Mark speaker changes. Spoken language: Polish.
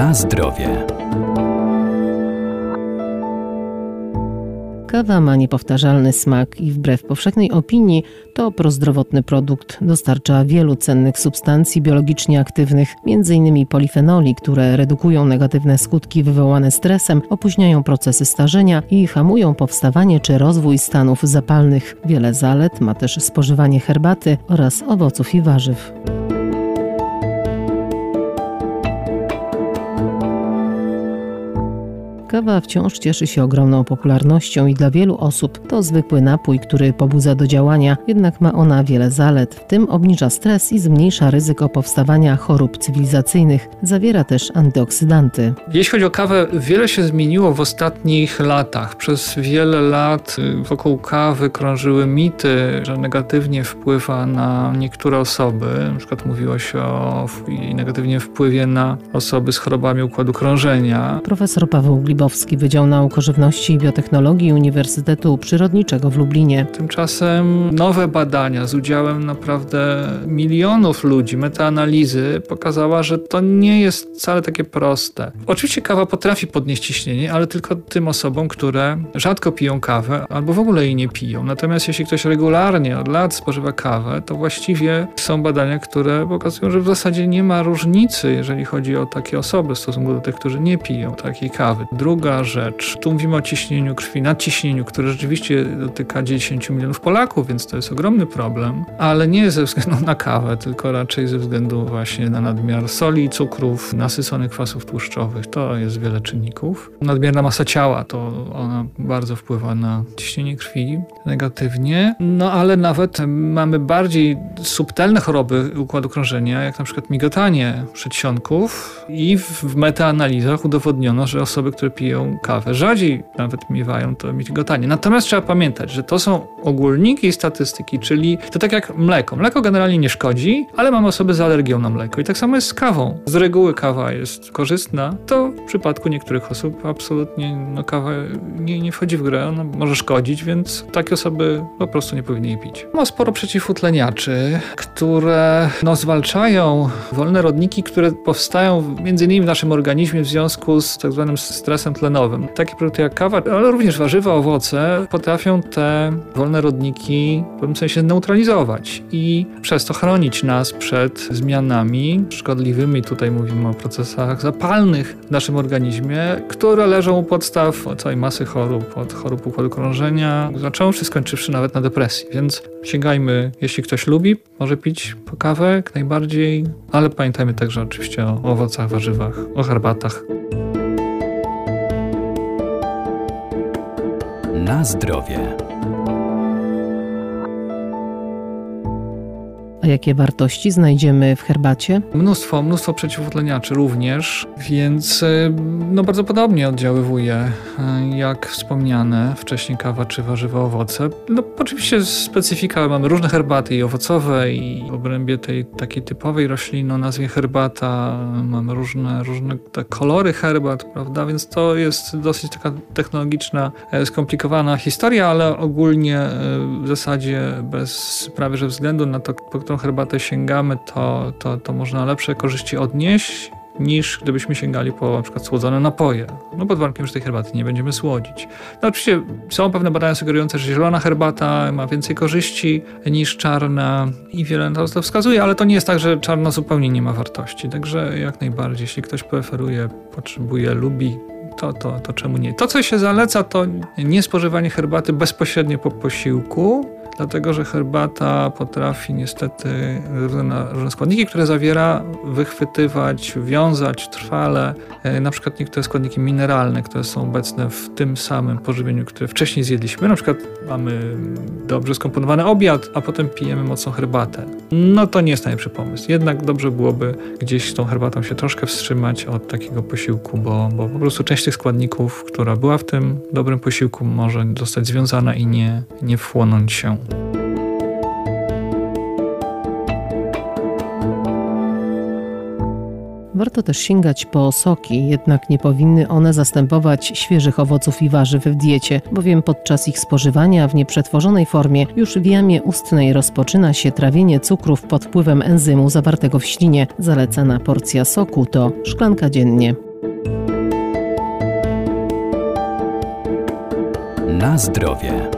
Speaker 1: Na zdrowie.
Speaker 2: Kawa ma niepowtarzalny smak i wbrew powszechnej opinii to prozdrowotny produkt. Dostarcza wielu cennych substancji biologicznie aktywnych, m.in. polifenoli, które redukują negatywne skutki wywołane stresem, opóźniają procesy starzenia i hamują powstawanie czy rozwój stanów zapalnych. Wiele zalet ma też spożywanie herbaty oraz owoców i warzyw. Kawa wciąż cieszy się ogromną popularnością i dla wielu osób to zwykły napój, który pobudza do działania, jednak ma ona wiele zalet, w tym obniża stres i zmniejsza ryzyko powstawania chorób cywilizacyjnych. Zawiera też antyoksydanty.
Speaker 3: Jeśli chodzi o kawę, wiele się zmieniło w ostatnich latach. Przez wiele lat y, wokół kawy krążyły mity, że negatywnie wpływa na niektóre osoby. Na przykład mówiło się o negatywnym wpływie na osoby z chorobami układu krążenia.
Speaker 2: Profesor Paweł Glib Glibowski, Wydział Nauk Żywności i Biotechnologii Uniwersytetu Przyrodniczego w Lublinie.
Speaker 3: Tymczasem nowe badania z udziałem naprawdę milionów ludzi, metaanalizy pokazała, że to nie jest wcale takie proste. Oczywiście kawa potrafi podnieść ciśnienie, ale tylko tym osobom, które rzadko piją kawę albo w ogóle jej nie piją. Natomiast jeśli ktoś regularnie od lat spożywa kawę, to właściwie są badania, które pokazują, że w zasadzie nie ma różnicy, jeżeli chodzi o takie osoby w stosunku do tych, którzy nie piją takiej kawy. Rzecz, tu mówimy o ciśnieniu krwi, nadciśnieniu, które rzeczywiście dotyka 10 milionów Polaków, więc to jest ogromny problem, ale nie ze względu na kawę, tylko raczej ze względu właśnie na nadmiar soli, cukrów, nasyconych kwasów tłuszczowych. To jest wiele czynników. Nadmierna masa ciała, to ona bardzo wpływa na ciśnienie krwi negatywnie, no ale nawet mamy bardziej subtelne choroby układu krążenia, jak na przykład migotanie przedsionków i w metaanalizach udowodniono, że osoby, które piją kawę. Rzadziej nawet miewają to migotanie. Natomiast trzeba pamiętać, że to są ogólniki statystyki, czyli to tak jak mleko. Mleko generalnie nie szkodzi, ale mamy osoby z alergią na mleko. I tak samo jest z kawą. Z reguły kawa jest korzystna, to w przypadku niektórych osób absolutnie no, kawa nie, nie wchodzi w grę, ona może szkodzić, więc takie osoby po prostu nie powinny jej pić. Ma sporo przeciwutleniaczy, które no, zwalczają wolne rodniki, które powstają między innymi w naszym organizmie w związku z tak zwanym stresem tlenowym. Takie produkty jak kawa, ale również warzywa, owoce potrafią te wolne rodniki w pewnym sensie neutralizować i przez to chronić nas przed zmianami szkodliwymi. Tutaj mówimy o procesach zapalnych w naszym organizmie, które leżą u podstaw całej masy chorób, od chorób układu krążenia, zacząwszy, skończywszy nawet na depresji. Więc sięgajmy, jeśli ktoś lubi, może pić po kawę jak najbardziej, ale pamiętajmy także oczywiście o owocach, warzywach, o herbatach.
Speaker 1: Na zdrowie.
Speaker 2: Jakie wartości znajdziemy w herbacie?
Speaker 3: Mnóstwo, mnóstwo przeciwutleniaczy również, więc y, no bardzo podobnie oddziaływuje, y, jak wspomniane wcześniej kawa czy warzywa, owoce. No oczywiście specyfika, mamy różne herbaty i owocowe i w obrębie tej takiej typowej rośliny o nazwie herbata mamy różne, różne te kolory herbat, prawda, więc to jest dosyć taka technologiczna, e, skomplikowana historia, ale ogólnie e, w zasadzie bez prawie że względu na to, którą herbatę sięgamy, to, to, to można lepsze korzyści odnieść niż gdybyśmy sięgali po na przykład słodzone napoje. No pod warunkiem, że tej herbaty nie będziemy słodzić. No oczywiście są pewne badania sugerujące, że zielona herbata ma więcej korzyści niż czarna i wiele na to wskazuje, ale to nie jest tak, że czarna zupełnie nie ma wartości. Także jak najbardziej, jeśli ktoś preferuje, potrzebuje, lubi, to, to, to czemu nie? To, co się zaleca, to nie spożywanie herbaty bezpośrednio po posiłku, dlatego że herbata potrafi niestety na różne składniki, które zawiera, wychwytywać, wiązać trwale, e, na przykład niektóre składniki mineralne, które są obecne w tym samym pożywieniu, które wcześniej zjedliśmy. Na przykład mamy dobrze skomponowany obiad, a potem pijemy mocną herbatę. No to nie jest najlepszy pomysł. Jednak dobrze byłoby gdzieś tą herbatą się troszkę wstrzymać od takiego posiłku, bo, bo po prostu część tych składników, która była w tym dobrym posiłku, może zostać związana i nie, nie wchłonąć się.
Speaker 2: Warto też sięgać po soki, jednak nie powinny one zastępować świeżych owoców i warzyw w diecie, bowiem podczas ich spożywania w nieprzetworzonej formie już w jamie ustnej rozpoczyna się trawienie cukrów pod wpływem enzymu zawartego w ślinie. Zalecana porcja soku to szklanka dziennie.
Speaker 1: Na zdrowie.